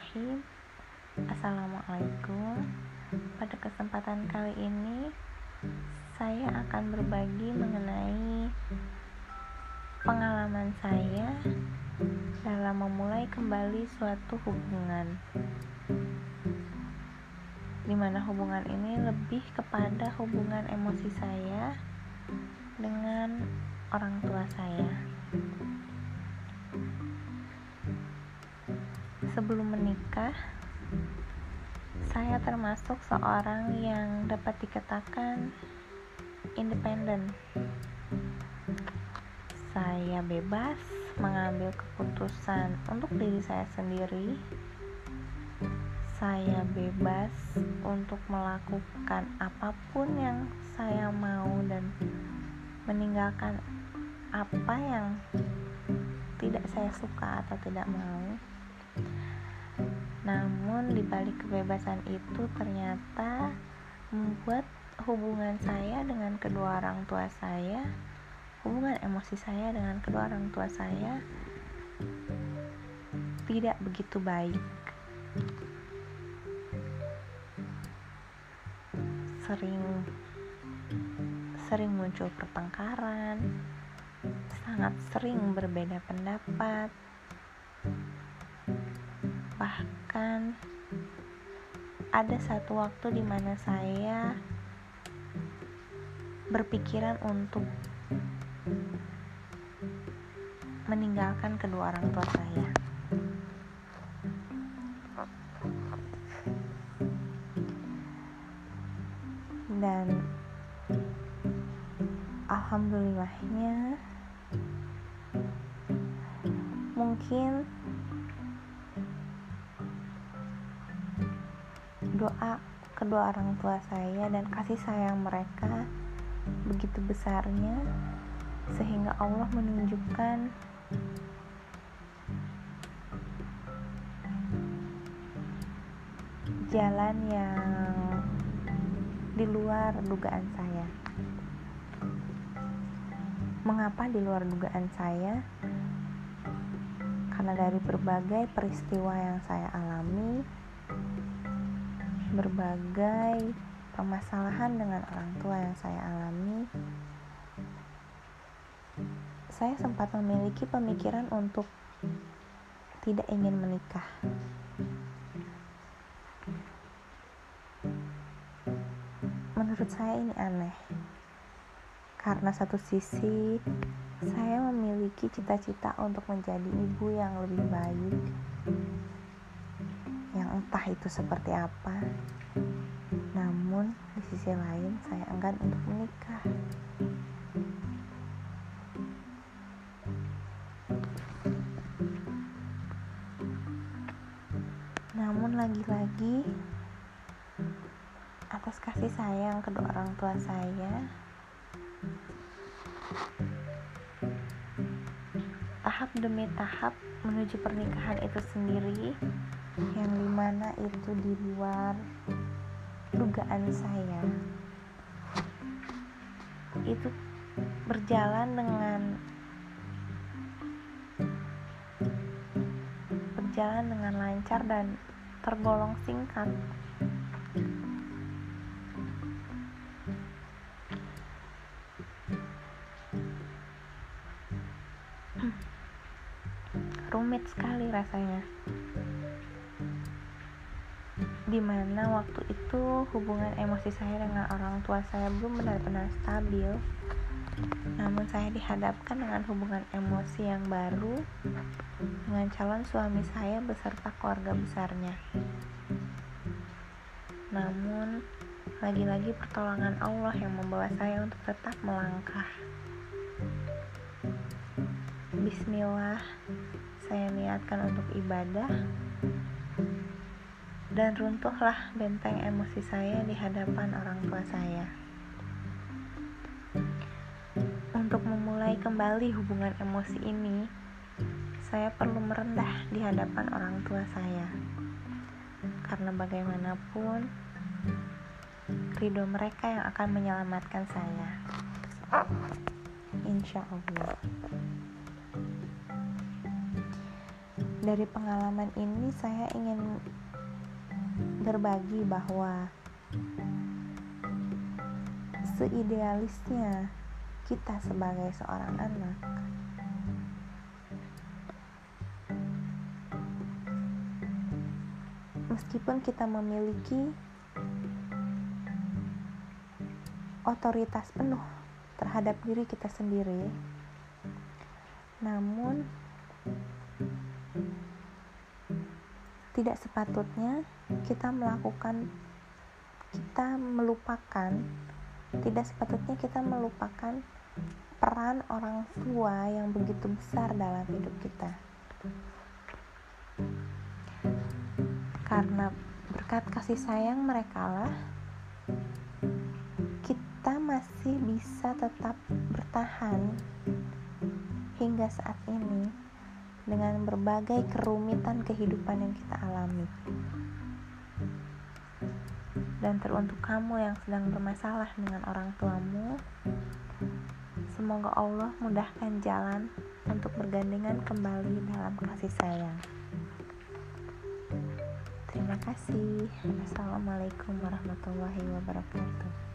Bismillahirrahmanirrahim. Assalamualaikum. Pada kesempatan kali ini Saya akan berbagi mengenai Pengalaman saya Dalam memulai kembali suatu hubungan. Di mana hubungan ini lebih kepada hubungan emosi saya Dengan orang tua saya sebelum menikah, saya termasuk seorang yang dapat dikatakan independen. Saya bebas mengambil keputusan untuk diri saya sendiri. Saya bebas untuk melakukan apa pun yang saya mau dan meninggalkan apa yang tidak saya suka atau tidak mau. Namun di balik kebebasan itu ternyata membuat hubungan saya dengan kedua orang tua saya, hubungan emosi saya dengan kedua orang tua saya tidak begitu baik. Sering sering muncul pertengkaran, sangat sering berbeda pendapat, bahkan ada satu waktu di mana saya berpikiran untuk meninggalkan kedua orang tua saya. Dan alhamdulillahnya mungkin doa kedua orang tua saya dan kasih sayang mereka begitu besarnya sehingga Allah menunjukkan jalan yang di luar dugaan saya. Mengapa di luar dugaan saya? Karena dari berbagai peristiwa yang saya alami, berbagai permasalahan dengan orang tua yang saya alami, saya sempat memiliki pemikiran untuk tidak ingin menikah. Menurut saya ini aneh. Karena satu sisi saya memiliki cita-cita untuk menjadi ibu yang lebih baik entah itu seperti apa. Namun di sisi lain saya enggan untuk menikah. Namun lagi-lagi atas kasih sayang kedua orang tua saya tahap demi tahap menuju pernikahan itu sendiri yang di mana itu di luar dugaan saya. Itu berjalan dengan berjalan dengan lancar dan tergolong singkat. Rumit sekali rasanya di mana waktu itu hubungan emosi saya dengan orang tua saya belum benar-benar stabil. Namun saya dihadapkan dengan hubungan emosi yang baru dengan calon suami saya beserta keluarga besarnya. Namun lagi-lagi pertolongan Allah yang membawa saya untuk tetap melangkah. Bismillah saya niatkan untuk ibadah dan runtuhlah benteng emosi saya di hadapan orang tua saya. Untuk memulai kembali hubungan emosi ini, saya perlu merendah di hadapan orang tua saya. Karena bagaimanapun, ridho mereka yang akan menyelamatkan saya. Insya Allah. dari pengalaman ini saya ingin berbagi bahwa seidealisnya kita sebagai seorang anak. Meskipun kita memiliki otoritas penuh terhadap diri kita sendiri namun tidak sepatutnya kita melakukan kita melupakan tidak sepatutnya kita melupakan peran orang tua yang begitu besar dalam hidup kita. Karena berkat kasih sayang mereka lah kita masih bisa tetap bertahan hingga saat ini dengan berbagai kerumitan kehidupan yang kita alami. Dan teruntuk kamu yang sedang bermasalah dengan orang tuamu semoga Allah mudahkan jalan untuk bergandengan kembali dalam kasih sayang. Terima kasih. Assalamualaikum warahmatullahi wabarakatuh